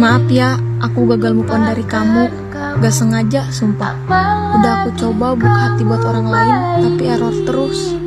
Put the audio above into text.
Maaf ya, aku gagal move on dari kamu. Gak sengaja, sumpah. Udah aku coba buka hati buat orang lain, tapi error terus.